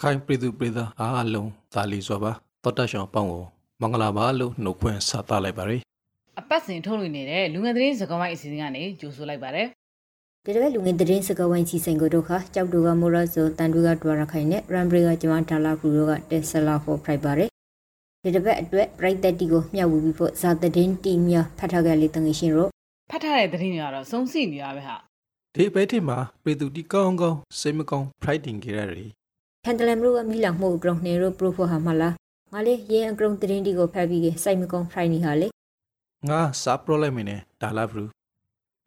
ရခိုင်ပြည်သူပြည်သားအားလုံးသာလီစွာပါတောတရှောင်းပေါင်းကိုမင်္ဂလာပါလို့နှုတ်ခွန်းဆက်သလိုက်ပါရယ်အပတ်စဉ်ထုတ်လွှင့်နေတဲ့လူငယ်သတင်းစကားဝိုင်းအစီအစဉ်ကနေကြိုဆိုလိုက်ပါတယ်ဒီတစ်ပတ်လူငယ်သတင်းစကားဝိုင်းစီစဉ်ကိုတို့ခါကြောက်တူကမိုရဇိုတန်တူကဒွာရခိုင်နဲ့ရမ်ဘရီကကျမဒါလာကရူတို့ကတက်ဆလာဖို့ဖိုက်ပါတယ်ဒီတစ်ပတ်အတွက်ပရိသတ်တီကိုမျှဝေပြီးဖို့ဇာသတင်းတီများဖတ်ထားကြလေတငယ်ရှင်တို့ဖတ်ထားတဲ့သတင်းတွေကတော့စုံစီနေရပဲဟာဒီပဲတိမှာပြည်သူတီကောင်းကောင်းစိတ်မကောင်း fighting ကြရယ် ဖန်တလမ်တို့ကမိလောင်မှုအကောင်နေတို့ပရိုဖိုဟာမလားငါလေးရင်အကောင်သတင်းတီကိုဖတ်ပြီးစိုက်မကောင်းဖိုင်နေဟာလေငါစာပရိုလိုက်မင်းနဲ့ဒါလာဘူး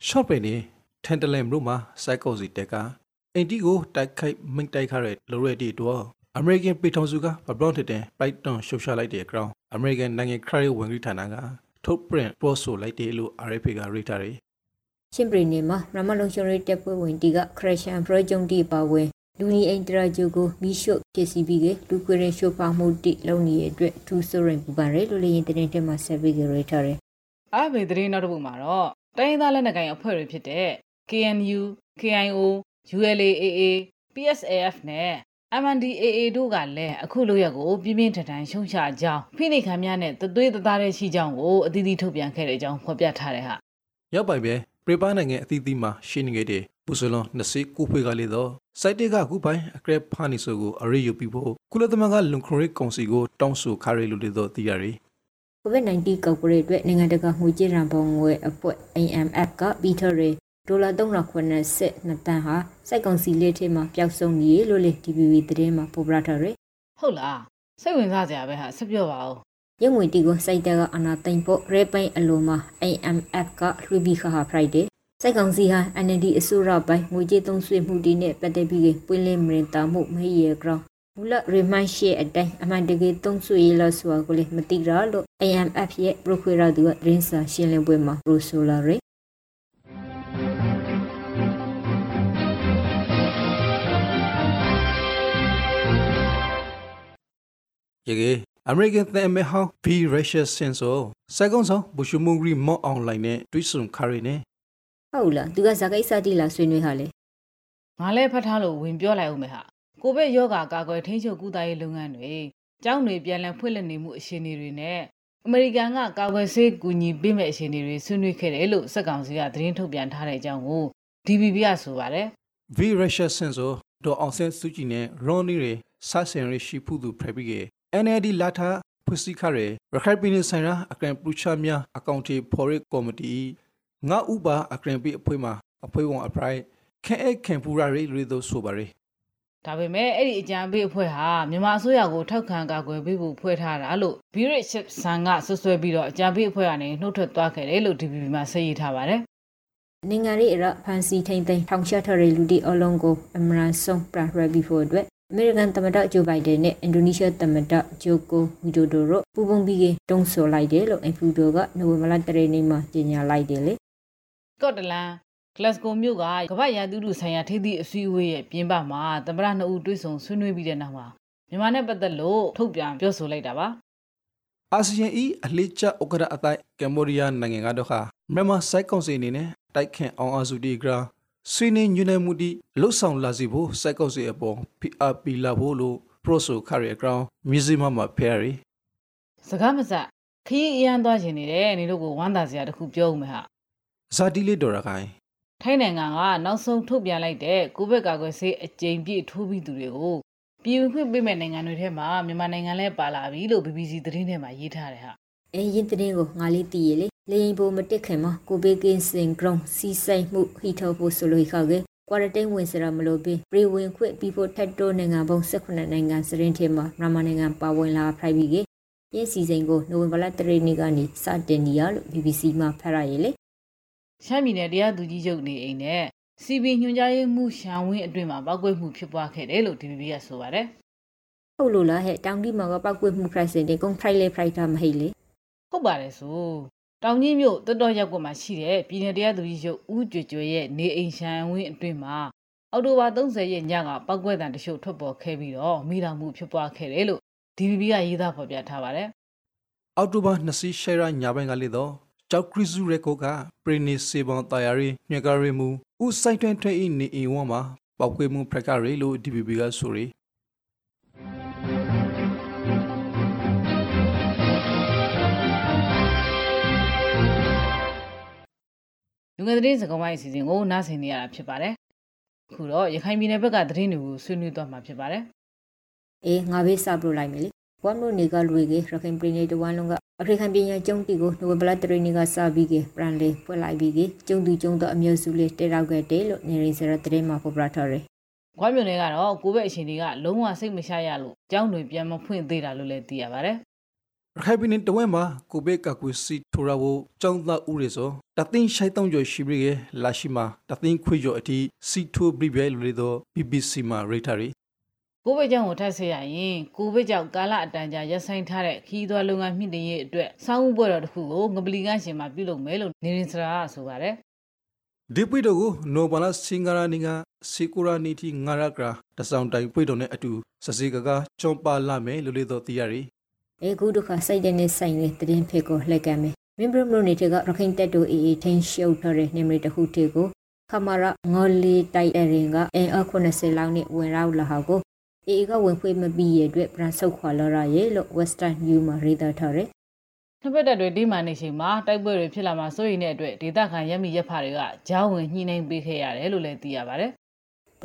short ပဲနေထန်တလန်မြို့မှာ psychosis တက်ကအင်တီကိုတိုက်ခိုက်မိတ်တိုက်ခရတဲ့လိုရက်တီတော့ American ပြည်ထောင်စုကဘဘလွန်တဲ့ Python ရှုပ်ရှာလိုက်တဲ့အကောင် American နိုင်ငံခရစ်ဝင်ကြီးဌာနကထုတ် print ပို့ဆိုလိုက်တယ်လို့ RFA ကရေးထားတယ်ချင်းပရီနေမှာရမလုံရှုံရေးတက်ပွဲဝင်တီကခရရှန်ပရိုဂျုံတီပါဝင် လူနီအိန်တရာဂျိုကိုမီရှုဖြစ်စီပြီးကလူခွေရင်ရှိုးပါမှုတိလုံနေတဲ့အတွက်ထူဆိုရင်ပူပါရဲလူလေးရင်တင်းတင်းမှာဆက်ပြီးကြရထားတယ်အားဘေသတင်းနောက်တစ်ပုဒ်မှာတော့တိုင်းရင်းသားလက်နက်ကိုင်အဖွဲ့တွေဖြစ်တဲ့ KNU, KIO, ULAAA, PSAF နဲ့ MNDAA တို့ကလည်းအခုလိုရက်ကိုပြင်းပြင်းထန်ထန်ရှုံချကြောင်းဖိနှိပ်ခံများနဲ့တသွေးတသားတဲ့ရှိကြောင်းကိုအသီးသီးထုတ်ပြန်ခဲ့တဲ့အကြောင်းဖော်ပြထားတဲ့ဟာရောက်ပိုင်ပဲပြပနိုင်ငံအသီးသီးမှာရှင်းနေခဲ့တဲ့ ပူစလွန်20ကိုဖွေးကလေးတော့စိုက်တေကခုပိုင်အကရက်ဖာနီဆိုကိုအရေးယူပြီးဖို့ကုလသမဂ္ဂလုံခရီကောင်စီကိုတောင်းဆိုခါရီလူတွေတော့သိရတယ် COVID-19 ကောက်ပရိအတွက်နိုင်ငံတကာငွေကြေးရန်ပုံငွေအဖွဲ့ IMF ကပြီးထရီဒေါ်လာ390နှစ်တန်းဟာစိုက်ကောင်စီလေးထဲမှာပျောက်ဆုံးနေလို့လေ DPV သတင်းမှာပေါ်ပြထားတယ်ဟုတ်လားစိတ်ဝင်စားကြရပဲဟာဆက်ပြောပါဦးရုံငွေတီကိုစိုက်တက်ကအနာသိမ့်ဖို့ရဲပိန်အလိုမှာ IMF ကလွှပြီးခါဟာ Friday စိုက်ကောင်စီဟာ NLD အစိုးရပိုင်းငွေကြေးသုံးစွဲမှုတွေနဲ့ပတ်သက်ပြီးပွင့်လင်းမြင်သာမှုမဟိရကြောင်းမူလ remind share အတိုင်းအမှန်တကယ်သုံးစွဲရလို့ဆိုတာကိုလည်းမသိရလို့ IMF ရဲ့ procurator သူကရင်းစာရှင်းလင်းပွဲမှာ pro solar ရရေကေအမေရိကန်သံအမတ်ဟောင်း B Russia Senso စက်ကုန်းဆောင်ဘူရှုမုန်ဂရီမော့အွန်လိုင်းနဲ့တွိဆုံခါရီနဲ့ ဟုတ်လားသူကဇာကိစ္စတိလာဆွေးနွေးဟာလေငါလည်းဖတ်ထားလို့ဝင်ပြောလိုက်ဦးမယ်ဟာကိုဗစ်ရောဂါကာကွယ်ထိန်းချုပ်ကုသရေးလုပ်ငန်းတွေကျောင်းတွေပြန်လည်ဖွင့်လှစ်နေမှုအခြေအနေတွေနဲ့အမေရိကန်ကကာကွယ်ဆေးကူညီပေးမဲ့အခြေအနေတွေဆွေးနွေးခဲ့တယ်လို့စက်ကောင်စီကသတင်းထုတ်ပြန်ထားတဲ့အကြောင်းကို DBB ကဆိုပါတယ် V Russia Senso ဒေါ်အောင်ဆန်းစုကြည်နဲ့ Ronnie ရဆဆင်ရရှိဖူးသူဖရပြီးက NLD လာထာဖွစီခရရခိုင်ပြည်နယ်ဆိုင်ရာအကရန်ပလူချာများအကောင့်တီဖော်ရကော်မတီ ငါဥပါအကရန်ပိအဖွဲ့မှာအဖွဲ့ဝန်အပရိုက်ခဲအခင်ပူရာရီရီတို့ဆိုပါရီဒါပေမဲ့အဲ့ဒီအကြံပေးအဖွဲ့ဟာမြန်မာအစိုးရကိုထောက်ခံကာကွယ်ပေးဖို့ဖွဲ့ထားတာလို့ Birich San ကဆွဆွဲပြီးတော့အကြံပေးအဖွဲ့ကနေနှုတ်ထွက်သွားခဲ့တယ်လို့ DBB မှာဆက်ရေးထားပါတယ်နိုင်ငံရေးအရဖန်စီထိန်သိမ်းထောင်ချထရလူတီအလုံးကိုအမရန်ဆုံးပရရဘီဖို့အတွက်အမေရိကန်သမ္မတဂျိုဘိုင်ဒန်နဲ့အင်ဒိုနီးရှားသမ္မတဂျိုကိုဝီဒိုဒိုတို့ပူးပေါင်းပြီးတုံးဆော်လိုက်တယ်လို့အင်ဖူဒိုကနိုဝင်ဘာလတရနေ့မှာကြေညာလိုက်တယ်လေ ကော့တလန်ဂလတ်စကိုမြို့ကကမ္ဘာရာသီဥတုဆိုင်ရာထိပ်သီးအစည်းအဝေးရဲ့ပြင်ပမှာသမ္မတနှစ်ဦးတွေ့ဆုံဆွေးနွေးပြီးတဲ့နောက်မှာမြန်မာနဲ့ပတ်သက်လို့ထုတ်ပြန်ပြောဆိုလိုက်တာပါအာဆီယံဤအလှချဥက္ကရာအတိုက်ကမ်ဘောဒီးယားနိုင်ငံကတော့ခါမြန်မာစိုက်ကောင်စီအနေနဲ့တိုက်ခင်အောင်အစုတီဂရာဆွေးနွေးညွှန်မှုတီလှုပ်ဆောင်လာစီဖို့စိုက်ကောင်စီအပေါ် PRP လာဖို့လို့ pro ဆိုခရီအကောင်မြူဇီယမ်မှာဖဲရီစကားမစခရီးအရန်သွားခြင်းနေတယ်နေတို့ကိုဝမ်းသာစရာတခုပြောဦးမယ်ဟာ ဇာတီလေးဒေါ်ရခိုင်ထိုင်းနိုင်ငံကနောက်ဆုံးထုတ်ပြန်လိုက်တဲ့ကိုဗစ်ကာကွယ်ဆေးအကြိမ်ပြည့်ထိုးပြီးသူတွေကိုပြည်ဝင်ခွင့်ပေးမဲ့နိုင်ငံတွေထဲမှာမြန်မာနိုင်ငံလည်းပါလာပြီလို့ BBC သတင်းထဲမှာရေးထားတယ်ဟာအင်းရင်တင်းကိုငါလေးတည်ရလေလေရင်ပိုမတက်ခင်မှာကိုဘေးကင်းစင်ဂရုံစီဆိုင်မှုဟီထောဖို့ဆိုလို့ခါကေကွာရတိန်ဝင်စရာမလိုပြီးပြည်ဝင်ခွင့်ပြီးဖို့ထက်တိုးနိုင်ငံပေါင်း18နိုင်ငံစရင်ထဲမှာမြန်မာနိုင်ငံပါဝင်လာဖိုက်ပြီးကပြင်စီစဉ်ကိုနိုဝင်ဘာလ3ရက်နေ့ကနေစတင်နေရလို့ BBC မှာဖတ်ရရလေ ရှမ်းပြည်နယ်တရားသူကြီးချုပ်နေအိမ်နဲ့ CB ညွှန်ကြားရေးမှူးရှန်ဝင်းအတွင်မှာပောက်ကွဲမှုဖြစ်ပွားခဲ့တယ်လို့ DBB ကဆိုပါတယ်ဟုတ်လို့လားဟဲ့တောင်တီမှာကပောက်ကွေးမှုဖရိုက်စင်တေကုန်းဖရိုက်လေဖရိုက်တာမဟိလေဟုတ်ပါတယ်ဆိုတောင်ကြီးမြို့တော်တော်ရက်ကွက်မှာရှိတဲ့ပြည်နယ်တရားသူကြီးချုပ်ဦးကြွကြွရဲ့နေအိမ်ရှန်ဝင်းအတွင်မှာအောက်တိုဘာ30ရက်ညကပောက်ကွဲတံတချို့ထွက်ပေါ်ခဲ့ပြီးတော့မိလောင်မှုဖြစ်ပွားခဲ့တယ်လို့ DBB ကရေးသားဖော်ပြထားပါတယ်အောက်တိုဘာ20ရှယ်ရာညာဘက်ကလေးတော့ တောက်ခရစ်စုရဲကိုကပရိနေစေဘောင်တာယာရီညကရီမူဥဆိုင်တွင်ထွေဤနေအီဝမှာပောက်ကွေးမှုဖရကရီလို့ DBB ကဆိုရီလူငယ်သတင်းစကားဝိုင်းအစီအစဉ်ကိုနားဆင်နေရတာဖြစ်ပါတယ်အခုတော့ရခိုင်ပြည်နယ်ဘက်ကသတင်းတွေကိုဆွေးနွေးသွားမှာဖြစ်ပါတယ်အေးငါပဲစပြုတ်လိုက်မယ်လေ ဘွမ်လို့နေကလူကြီးရခိုင်ပြည်နယ်တဝမ်းလုံးကအဖရိကန်ပြည်နယ်ကျုံတီကိုနိုဝင်ဘာလတရင်းကစပြီးကပရန်လေးဖွက်လိုက်ပြီးကကျုံသူကျုံတော့အမျိုးစုလေးတက်ရောက်ခဲ့တယ်လို့နေရင်းစရတဲ့မှာဖော်ပြထားတယ်။ခွားမြို့နယ်ကတော့ကိုဗစ်အခြေအနေကလုံးဝစိတ်မရှာရလို့ကျောင်းတွေပြန်မဖွင့်သေးတာလို့လည်းသိရပါတယ်ရခိုင်ပြည်နယ်တဝက်မှာကိုဘေကကွေစီထိုရာကိုចောင်းသားဦးရေစောတသိန်းရှိုက်တောင်းကျော်ရှိပြီးကလာရှိမှာတသိန်းခွေကျော်အထိစီထိုဘရိဘဲလူတွေတော့ BBC မှာရိတာရီ။ ကိုဗစ်ကြောင့်ကိုထပ်ဆေးရရင်ကိုဗစ်ကြောင့်ကာလအတန်ကြာရပ်ဆိုင်းထားတဲ့ခီးသွွားလုပ်ငန်းမြင့်တင်ရေးအတွက်စောင်းဥပွဲတော်တစ်ခုကိုငပလီကရှင်မှာပြုလုပ်မယ်လို့နေရင်စရာကဆိုပါတယ်ဒီပွေတော့ကိုနိုဘလာစင်ဂရာနီကစီကူရာနီတီငါရကရာတဆောင်တိုင်ပွေတော့နဲ့အတူစစီကကချွန်ပါလာမယ်လို့လေတော့သိရရီအေကူဒုခစိုက်တဲ့နေဆိုင်တဲ့တရင်ဖေကိုလှက်ကမယ်မင်းဘရမလို့နေတဲ့ကရခိုင်တက်တူအေးအေးထင်းရှုပ်ထားတဲ့နေမရီတခုတေကိုခမာရငေါ်လီတိုက်အရင်ကအင်အား80လောက်နဲ့ဝင်ရောက်လာဟာကို အေးကဝင်ဖွေးမပြီးရဲ့အတွက်ပြန်ဆုတ်ခွာလာရရဲ့လို့ Western New မှာရေးသားထားတယ်။နှစ်ပတ်သက်တွေဒီမှနေချိန်မှာတိုက်ပွဲတွေဖြစ်လာမှာစိုးရိမ်တဲ့အတွက်ဒေသခံရက်မိရက်ဖတွေကကြားဝင်ညှိနှိုင်းပေးခဲ့ရတယ်လို့လည်းသိရပါတယ်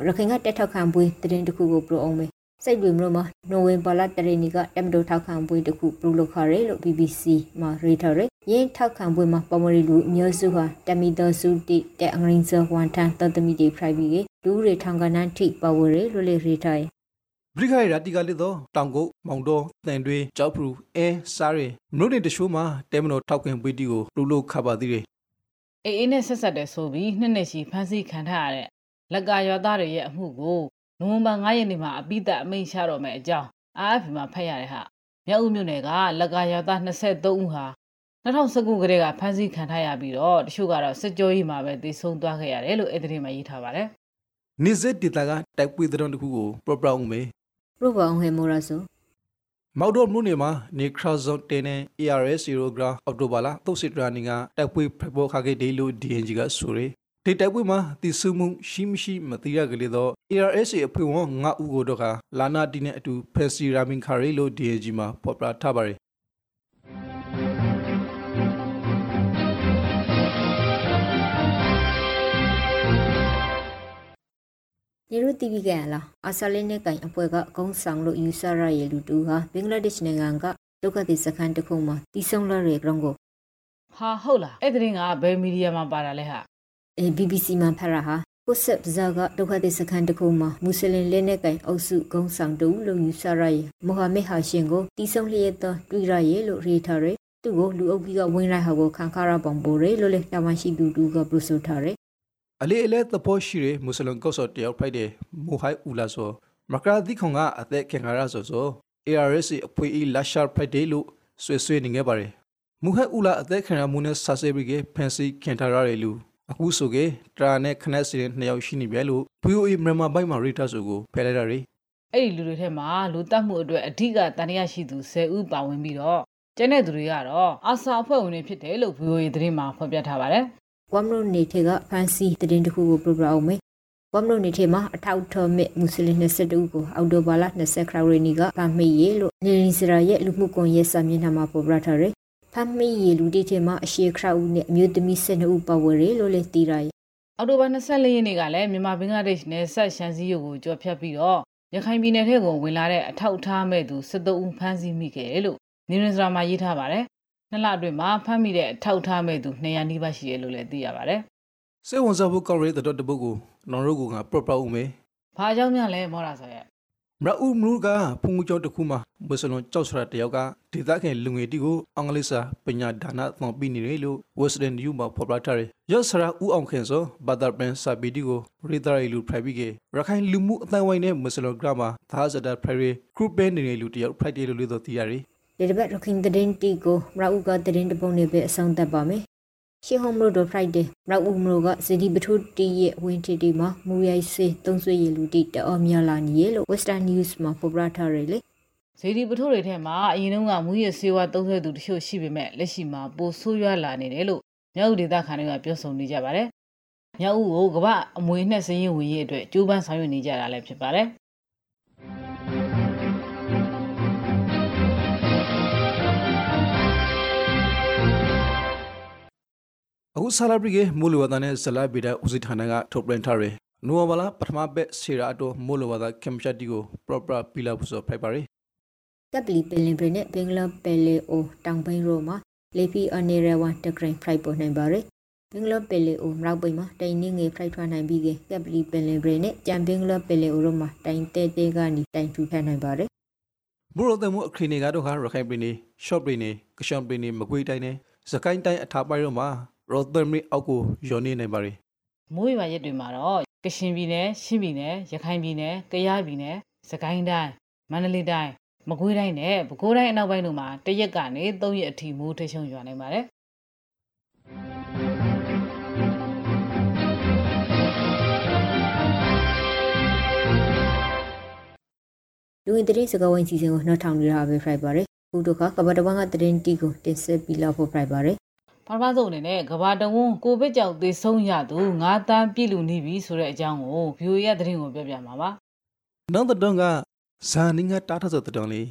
ရခိုင်ကတက်ထောက်ခံပွေးတရင်တစ်ခုကိုပရိုအောင်မယ်စိတ်တွေမလို့မနိုဝင်ဘာလတရင်ကတက်မတိုထောက်ခံပွေးတစ်ခုပရိုလုပ်ခရဲလို့ BBC မှာရေးထားတယ်ရင်းထောက်ခံပွေးမှာပမရီလူအမျိုးစုဟာတမီတော်စုတိတဲ့အင်္ဂလိပ်စဝန်ထန်တသမီတွေဖရိုက်ပြီးလူတွေထောင်ကနန်းထိပဝရဲလို့လေရေးထားတယ် ဘရိခိုင်ရာတီကလေတော့တောင်ကုတ်မောင်တော်တန်တွေကြောက်ဖရူအဲစားရီမြို့နယ်တရှိုးမှာတဲမတော်ထောက်ခင်ပွေတီကိုလူလို့ခပါသေးတယ်။အေးအေးနဲ့ဆက်ဆက်တဲ့ဆိုပြီးနှစ်နှစ်ရှိဖမ်းဆီးခံထားရတဲ့လက်ကရွာသားတွေရဲ့အမှုကိုနိုဝင်ဘာ9ရက်နေ့မှာအပိသက်အမိန့်ချတော့မယ်အကြောင်း AFP မှာဖတ်ရတဲ့ဟာမြောက်ဦးမြို့နယ်ကလက်ကရွာသား23ဦးဟာ2019ကတည်းကဖမ်းဆီးခံထားရပြီးတော့တချို့ကတော့စစ်ကြောရေးမှာပဲသေဆုံးသွားခဲ့ရတယ်လို့အဲ့ဒီထဲမှာရေးထားပါတယ်နေစက်ဒေတာကတိုက်ပွေတဲ့တစ်ခုကိုပရပရအောင်မေ ပရိုဘောင်ဟေမိုရာဆိုမောက်တော်မြို့နယ်မှာနေခရာဇွန်တင်နဲ့ ARS 0ဂရာအော်တိုဘာလာသုတ်စစ်ဒရာနီကတိုက်ပွေဖပေါ်ခါခဲ့တယ်လို့ DNG ကဆိုရယ်ဒီတိုက်ပွဲမှာတည်ဆူမှုရှိမရှိမသိရကြလေတော့ ARS အဖွဲ့ဝင်9ဦးကိုတော့ကလာနာတီနဲ့အတူဖက်စီရာမင်ခါရီလို့ DNG မှာပေါ်ပြထားပါတယ် နေရတီဗီကန်လာအဆလင်းနဲ့ကင်အဖွဲ့ကအကုန်းဆောင်လို့ယူဆရရဲ့လူတူဟာဘင်္ဂလားဒေ့ရှ်နိုင်ငံကဒုက္ခသည်စခန်းတစ်ခုမှာတီးဆုံလာတဲ့ကောင်ကိုဟာဟုတ်လားအဲ့ဒီတင်းကဘယ်မီဒီယာမှာပါတာလဲဟာအဲ BBC မှာဖတ်ရဟာကိုဆက်ဇာကဒုက္ခသည်စခန်းတစ်ခုမှာမွတ်စလင်လက်နဲ့ကင်အုပ်စုကုန်းဆောင်တူလို့ယူဆရရဲ့မိုဟာမက်ဟာရှင်ကိုတီးဆုံလျက်တော့တွေ့ရရဲ့လို့ရေးထားတယ်သူ့ကိုလူအုပ်ကြီးကဝင်လိုက်ဟာကိုခံခါရပုံပိုးရလို့လေတာဝန်ရှိသူတူကပရိုဆိုထားတယ် အလေးအလဲသဘောရှိတဲ့မွတ်စလင်ကော့ဆော့တယောက်ဖိုက်တဲ့မူဟိုင်ဦးလာဆိုမကရာဒီခွန်ကအသက်ခင်ခါရဆိုဆို ARS အဖွဲ့အလာရှာဖိုက်တယ်လို့ဆွေဆွေနေခဲ့ပါတယ်မူဟိုင်ဦးလာအသက်ခင်ရမှုနဲ့ဆာဆေဘရီကဖန်စီခင်ထားရတယ်လို့အခုဆိုကေတရာနဲ့ခနက်စီတဲ့နှစ်ယောက်ရှိနေပြီလို့ VOA မြန်မာဘိုက်မှာရီတာဆိုကိုဖယ်လိုက်တာရီအဲ့ဒီလူတွေထဲမှာလူတက်မှုအတွက်အဓိကတန်ရရှိသူ10ဦးပါဝင်ပြီးတော့ကျန်တဲ့သူတွေကတော့အာဆာအဖွဲ့ဝင်တွေဖြစ်တယ်လို့ VOA သတင်းမှာဖော်ပြထားပါတယ် ကွမ်လုံနေထေကဖန်စီတရင်တစ်ခုကိုပရိုဂရမ်အောင်မယ်ကွမ်လုံနေထေမှာအထောက်ထော်မဲ့မွတ်စလင်22ဦးကိုအောက်တိုဘာလ20ခရရီနီကဖမ်းမိရေလို့နေရီစရာရဲ့လူမှုကွန်ရက်စာမျက်နှာမှာပေါ်ပြထားတယ်ဖမ်းမိရေလူတိထေမှာအရှိခရဦးနဲ့အမျိုးသမီး12ဦးပါဝင်ရေလို့လည်းသိရရဲ့အောက်တိုဘာ24ရက်နေ့ကလည်းမြန်မာဘင်္ဂလားဒေ့ရှ်နယ်ဆက်ရှမ်းစည်းရုပ်ကိုကြော်ဖြတ်ပြီးတော့ရခိုင်ပြည်နယ်ထဲကိုဝင်လာတဲ့အထောက်အထားမဲ့သူ73ဦးဖမ်းဆီးမိခဲ့တယ်လို့နေရင်စရာမှာရေးထားပါတယ်။ နှစ်လအတွင်းမှာဖမ်းမိတဲ့အထောက်အထားမဲ့သူ200နီးပါးရှိတယ်လို့လည်းသိရပါတယ်စေဝန်စားဖို့ကောက်ရဲတဲ့တပုတ်ကိုနော်ရိုကိုကပရပရဦးမေ။ဘာကြောင့်များလဲမောတာဆိုရဲ့မရဦးမူကဖုန်ကြောတစ်ခုမှာမွတ်စလွန်ကြောက်ဆရာတယောက်ကဒေသခံလူငယ်တီကိုအင်္ဂလိပ်စာပညာဒါနသင်ပြီးနေတယ်လို့ Western New မှာဖော်ပြထားတယ်။ရော့ဆရာဦးအောင်ခင်စောဘာသာပန်စာပီတီကိုရီဒါရီလူဖရိုက်ပြီးကရခိုင်လူမှုအတိုင်းဝိုင်းနဲ့မွတ်စလွန်ဂရမာသာဇဒါဖရိုက်ဂရုပန်နေလူတယောက်ဖရိုက်တယ်လို့လို့သိရတယ် ဒီတစ်ပတ်ရခိုင်တရင်တီကိုမရဦးကတရင်တပုံနေပဲအဆုံးသတ်ပါမယ်ရှေဟ ோம் လို့တော့ Friday မရဦးမလို့ကစဒီပထုတီရဲ့ဝင်းတီတီမှာမူရိုက်စေးသုံးဆွေရလူတီတော်မြလာနီရဲ့လို့ Western News မှာဖော်ပြထားရလေ။ဇေဒီပထိုးတွေထဲမှာအရင်တုန်းကမူရစေဝါသုံးဆွဲသူတချို့ရှိပေမဲ့လက်ရှိမှာပိုဆိုးရွားလာနေတယ်လို့မြောက်ဦးဒေသခံတွေကပြောဆိုနေကြပါတယ်။မြောက်ဦးကိုကမ္ဘာအမွေနဲ့စည်ရင်ဝင်ရေးအတွက်ကြိုးပမ်းဆောင်ရွက်နေကြတာလည်းဖြစ်ပါတယ်။ အခုဆာလာပရီကမိုးလေဝသနဲ့ဇလာဗီဒါဦးစီးဌာနကထုတ်ပြန်ထားတယ်နိုဝါဘာလာပထမဘက်ဆီရာအတော့မိုးလေဝသကင်ချတ်တီကို proper ပီလာဘူးဆိုဖိုက်ပါရီကပလီပင်လင်ပရနဲ့ဘင်္ဂလားပယ်လေအိုတောင်ပိုင်းရိုမှာလေပီအနေရဝတဂရိုင်ဖရိုက်ပေါ်နိုင်ပါရယ်ဘင်္ဂလားပယ်လေအိုမြောက်ပိုင်းမှာတိုင်နေငယ်ဖရိုက်ထွားနိုင်ပြီးကပလီပင်လင်ပရနဲ့ကြံဘင်္ဂလားပယ်လေအိုရိုမှာတိုင်တဲတဲကနေတိုင်ထူထနိုင်ပါရယ်ဘူရိုတဲ့မှုအခရီနေကတော့ဟာရခိုင်ပြည်နေရှော့ပြည်နေကရှောင်းပြည်နေမကွေးတိုင်းနဲ့စကိုင်းတိုင်းအထာပိုင်းတို့မှာ ရော်သမီအောက်ကိုယွန်နေနိုင်ပါရီမိုးရွာရက်တွေမှာတော့ကရှင်ပြည်နယ်ရှမ်းပြည်နယ်ရခိုင်ပြည်နယ်ကယားပြည်နယ်စကိုင်းတိုင်းမန္တလေးတိုင်းမကွေးတိုင်းနဲ့ပဲခူးတိုင်းအနောက်ပိုင်းတို့မှာတစ်ရက်ကနေ၃ရက်အထိမိုးထိရှုံရွာနိုင်ပါတယ်လူဝင်တရေစကဝိုင်းစီစဉ်ကိုနှောထောင်နေတာပဲဖရိုက်ပါရယ်ခုတို့ကကဘာတဝန်းကတရင်တီကိုတင်ဆက်ပြီးလောက်ဖို့ဖရိုက်ပါရယ် ပထမဆုံးအနေနဲ့ကဘာတဝန်းကိုဗစ်ကြောင့်သေဆုံးရသူ9တန်းပြည့်လူနေပြီဆိုတဲ့အကြောင်းကို view ရဲ့သတင်းကိုပြောပြမှာပါနောက်တဲ့တော့ကဇာနီငါတာထတဲ့တောင်းလေး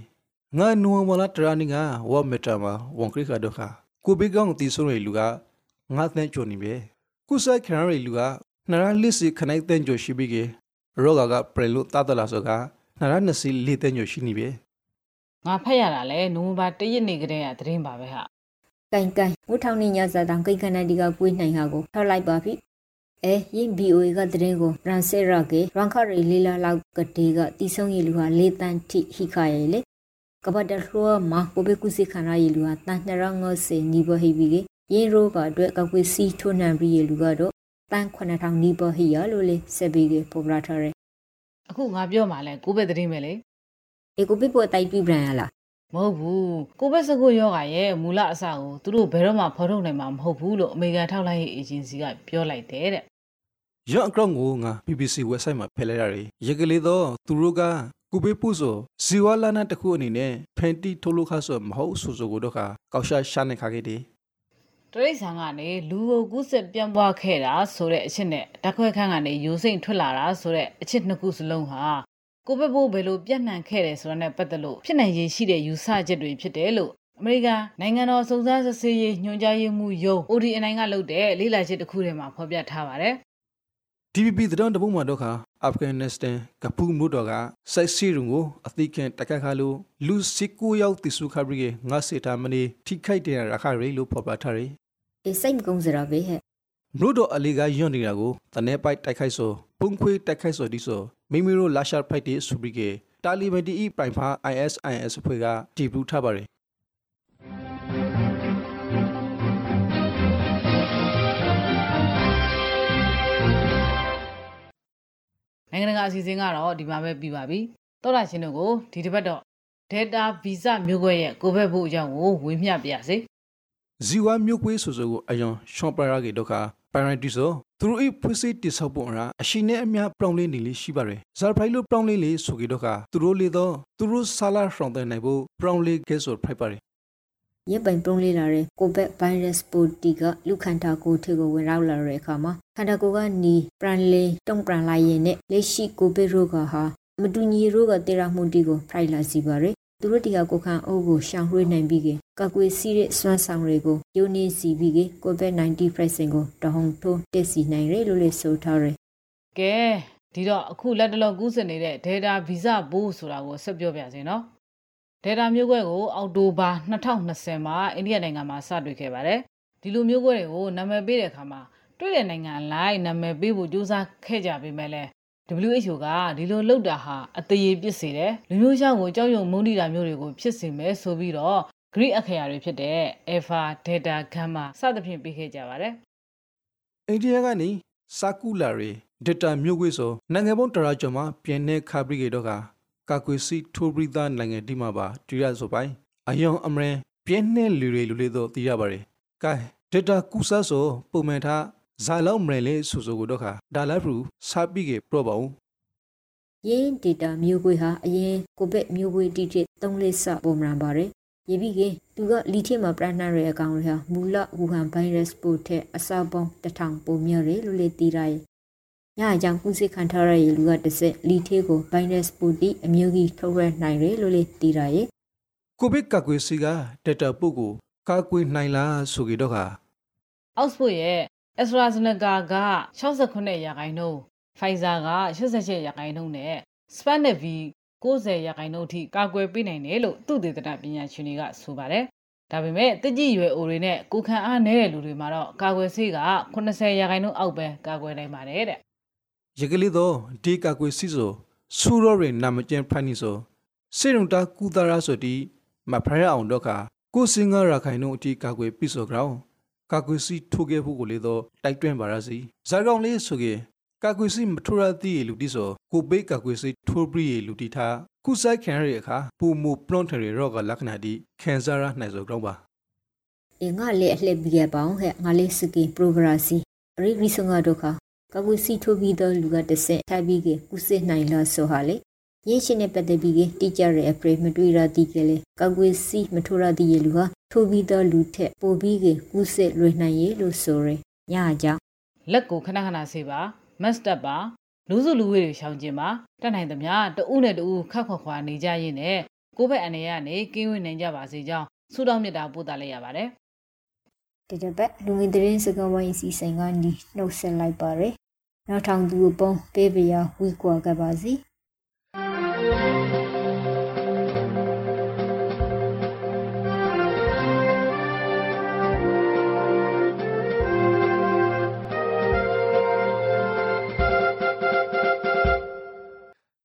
ငါနူဝလာတရာနီငါဝမီတာမှာဝန်ခရိကတော့ခါကိုဘေကောင်တီဆိုးရလူကငါသန်းချိုနေပဲကုဆိုင်ခရရလူကနရလစ်စီခနိုင်တဲ့ချိုရှိပြီးကရောဂါကပရလို့တတ်တလာဆိုကနရနစီလေးတဲ့ချိုရှိနေပဲငါဖတ်ရတာလဲနိုဝင်ဘာ1ရက်နေ့ကတည်းကသတင်းပါပဲဟာ ကိုင်ကိုင်ငုထောင်နေညစာတောင်ကိတ်ခဏဒီကကွေးနိုင်ဟာကိုထောက်လိုက်ပါပြီအဲရင် BOA ကတရင်ကိုရန်ဆဲရကေရန်ခရီလီလာလောက်ကတေးကတီဆုံရီလူဟာလေးတန်တိဟိခရဲလေကပဒရောမာကိုဘေကုစီခနာရီလူဟာတန်နရငောစေနီဘဟိဘီကေရင်ရိုကအတွက်ကကွေးစီထွန်းနံပြီးရီလူကတော့တန်9000နီဘဟိရလို့လေဆက်ပြီးကေပေါ်ပလာထားရဲအခုငါပြောမှလဲကိုဗစ်သတင်းပဲလေအေကိုပိပေါ်တိုက်ပြီးပြန်ရလား မဟုတ်ဘူးကိုဗစ်19ရောဂါရဲ့မူလအစကိုသူတို့ဘယ်တော့မှဖော်ထုတ်နိုင်မှာမဟုတ်ဘူးလို့အမေရိကန်ထောက်လှမ်းရေးအေဂျင်စီကပြောလိုက်တယ်တဲ့ရော့အကောင့်ကိုငါ BBC website မှာဖယ်လိုက်ရတယ်ရကလေးတော့သူတို့ကကိုဘေးပုဆိုဇီဝလာနာတခုအနေနဲ့ဖန်တီထိုလိုခါဆိုမဟုတ်ဆိုဆိုကိုတော့ခါကောက်ရှာရှာနေခါခဲ့တယ်တရိษံကနေလူကိုကူးစက်ပြန့်ပွားခဲ့တာဆိုတဲ့အချက်နဲ့ဓာတ်ခွဲခန်းကနေရိုးစိမ့်ထွက်လာတာဆိုတဲ့အချက်နှစ်ခုစလုံးဟာ ကိုဗစ်ပိုးဘယ်လိုပြန့်နှံ့ခဲ့တယ်ဆိုတာနဲ့ပတ်သက်လို့ဖြစ်နိုင်ရည်ရှိတဲ့ယူဆချက်တွေဖြစ်တယ်လို့အမေရိကန်နိုင်ငံတော်စုံစမ်းစစ်ဆေးရေးညွှန်ကြားရေးမှူးယုံ ODNI ကလုပ်တဲ့လေ့လာချက်တစ်ခုထဲမှာဖော်ပြထားပါတယ် DPP သတောင်တပုတ်မှာတော့ခါအာဖဂန်နစ္စတန်ကပူးမြို့တော်ကစိုက်စီရုံကိုအသိခံတကက်ခါလို့လူစစ်ကူရောက်တိစုခါပြီးငါစစ်တာမနေထိခိုက်တဲ့ရခရီလို့ဖော်ပြထားတယ်အေစိတ်မကုန်းစရာပဲဟဲ့မြို့တော်အလီကယွန့်နေတာကိုတနေပိုက်တိုက်ခိုက်ဆို ပုံခွေတိုက်ခိုက်ဆိုဒီဆိုမိမိတို့လာရှာဖိုက်တဲ့ဆူပြီးကတာလီဘန်တီအီပိုင်ဖာ ISIS ဖွဲ့ကတီပလူထားပါတယ်နိုင်ငံတကာအစီအစဉ်ကတော့ဒီမှာပဲပြီးပါပြီတောတာရှင်တို့ကိုဒီတစ်ပတ်တော့ data visa မျိုးကွဲရဲ့ကိုဗစ်ဖို့အကြောင်းကိုဝေမျှပြစေဇီဝမျိုးကွေးဆိုဆိုကိုအယွန်ရှော့ပရာကေဒုက္ခပရန်တီဆို သူတို့၏ဖွေးစိတိဆောက်ပုံအရာအရှိနဲ့အများပြောင်းလဲနေလေးရှိပါတယ်ဇာဖိုင်လိုပြောင်းလဲလေးဆိုကေဒုက္ခသူတို့လေတော့သူတို့ဆာလာရှောင်းတဲ့နိုင်ဖို့ပြောင်းလဲကဲဆိုဖိုက်ပါတယ်ရက်ပိုင်ပုံလေးလာတဲ့ကိုဘက်ဗိုင်းရပ်စ်ပိုတီကလူခန္ဓာကိုယ်ထိကိုဝင်ရောက်လာတဲ့အခါမှာခန္ဓာကိုယ်ကနီပရန်လေးတုံပရန်လိုက်ရင်နဲ့လက်ရှိကိုဗစ်ရောဂါဟာမတူညီရောဂါတေရာမှုတီကိုဖိုက်လာစီပါရယ် သူတို့တီကကိုခံအုပ်ကိုရှောင်ရွှေ့နိုင်ပြီးကကကွေစီးတဲ့စွမ်းဆောင်တွေကိုယိုနေစီပြီးကကိုဗစ် -19 pricing ကိုတဟုန်ထိုးတက်စီနိုင်ရလို့လေဆိုထားရယ်ကဲဒီတော့အခုလက်တလောကူးစက်နေတဲ့ data visa ဘိုးဆိုတာကိုဆက်ပြောပြစေနော် data မျိုးကွဲကိုအောက်တိုဘာ2020မှာအိန္ဒိယနိုင်ငံမှာစတွေ့ခဲ့ပါတယ်ဒီလိုမျိုးကွဲတွေကိုနာမည်ပေးတဲ့အခါမှာတွေ့တဲ့နိုင်ငံလိုက်နာမည်ပေးဖို့ကြိုးစားခဲ့ကြပေမဲ့လည်း WHO ကဒီလိုလုပ်တာဟာအသေးရပစ်စေတယ်လူမျိုးရှောင်းကိုကြောက်ရွံ့မုန်းတိတာမျိုးတွေကိုဖြစ်စေမယ်ဆိုပြီးတော့ Greek အခရာတွေဖြစ်တဲ့ alpha delta gamma စသဖြင့်ပေးခဲ့ကြပါတယ်အိန္ဒိယကနေစာကူလာရီဒေတာမျိုးကွေးဆိုနိုင်ငံပေါင်းတရာကျော်မှာပြင်းနေခါပြီးကေတော့ကကာကွေစီထိုးပရိသနိုင်ငံဒီမှာပါတူရဆိုပိုင်အယုံအမရင်ပြင်းနေလူတွေလူလေးတို့သိရပါတယ်ကဲဒေတာကူဆာဆိုပုံမှန်ထား ဇာလောက်မရင်လေးဆူဆူကိုတော့ခါဒါလာဖရူစာပြီးကေပြပါဦးရင်း data မျိုးကွေးဟာအရင်ကိုဗစ်မျိုးကွေးတိတိ3လေးစပုံမှန်ပါတယ်။ရေပြီးကသူကလီထီမှာပရဏရရဲ့အကောင်တွေဟာမူလဝူဟန်ဗိုင်းရပ်စ်ပို့တဲ့အစာပေါင်းတစ်ထောင်ပုံမြတယ်လို့လေသိရရဲ့။ညအကြောင်းကုစစ်ခံထားရရဲ့လူကတစ်ဆက်လီထီကိုဗိုင်းရပ်စ်ပို့တိအမျိုးကြီးထုတ်ရနိုင်တယ်လို့လေသိရရဲ့ကိုဗစ်ကာကွေစီကဒေတာပုတ်ကိုကာကွေနိုင်လားဆိုကေတော့ခါ Oxford ရဲ့ AstraZeneca က68ရာခိုင်နှုန်း Pfizer က88ရာခိုင်နှုန်းနဲ့ Sputnik V 90ရာခိုင်နှုန်းအထိကာကွယ်ပေးနိုင်တယ်လို့သူတေသနပညာရှင်တွေကဆိုပါတယ်။ဒါပေမဲ့တကြီးရွယ်အိုတွေနဲ့ကိုခံအားနည်းတဲ့လူတွေမှာတော့ကာကွယ်ဆေးက80ရာခိုင်နှုန်းအောက်ပဲကာကွယ်နိုင်ပါတယ်တဲ့ရကလေးတော့ဒီကကွေစီဆိုဆူရောရင်နာမကျန်ဖိုင်နီဆိုစေရုံတာကူတာရာဆိုတီမဖရအောင်တော့ခါကိုစင်္ဂရာခိုင်နှုန်းအတီကကွေပိဆိုကြောင်း ကကွေစီထိုးခဲ့ဖို့ကိုလေတော့တိုက်တွန်းပါရစီဇာကောင်လေးဆိုကေကကွေစီမထရတိလူတီဆိုကိုဘေးကကွေစီထိုးပြီးလူတီထားကုဆိုင်ခံရတဲ့အခါပူမူပလွန်ထရီရော့ကလက္ခဏာတီခံစားရနိုင်ဆိုကြောင်းပါအေငါလေအလှည့်ပြီးရပောင်းဟဲ့ငါလေးစကီပရိုဂရာစီရီရီဆုံငါဒုခကကူစီထိုးပြီးတော့လူကတဆင့်ထိုက်ပြီးကကုစစ်နိုင်လားဆိုဟာလေရင်းရှင်နဲ့ပတ်သက်ပြီးကတိကျရဲ့အပရိမတွေ့ရသည်ကလေးကကွေစီမထိုးရသည်ရလူဟာ ထိုးပြီးတော့လူထက်ပိုပြီးကကုစစ်လွေနိုင်ရလို့ဆိုရညကြောင့်လက်ကိုခဏခဏဆေးပါမတ်စတက်ပါလူစုလူဝေးတွေရှောင်ကျင်ပါတက်နိုင်သမျှတဦးနဲ့တဦးခက်ခွက်ခွာနေကြရင်းနဲ့ကိုယ့်ဘက်အနေရကနေကင်းဝေးနိုင်ကြပါစေကြောင်းဆုတောင်းမြတ်တာပို့သလိုက်ရပါတယ်ဒီတစ်ပတ်လူငင်သတင်းစကားဝိုင်းစီစဉ်ကနေနှုတ်ဆက်လိုက်ပါရယ်နောက်ထောင်သူအပေါင်းပေးပြရဝီကွာကပါစီ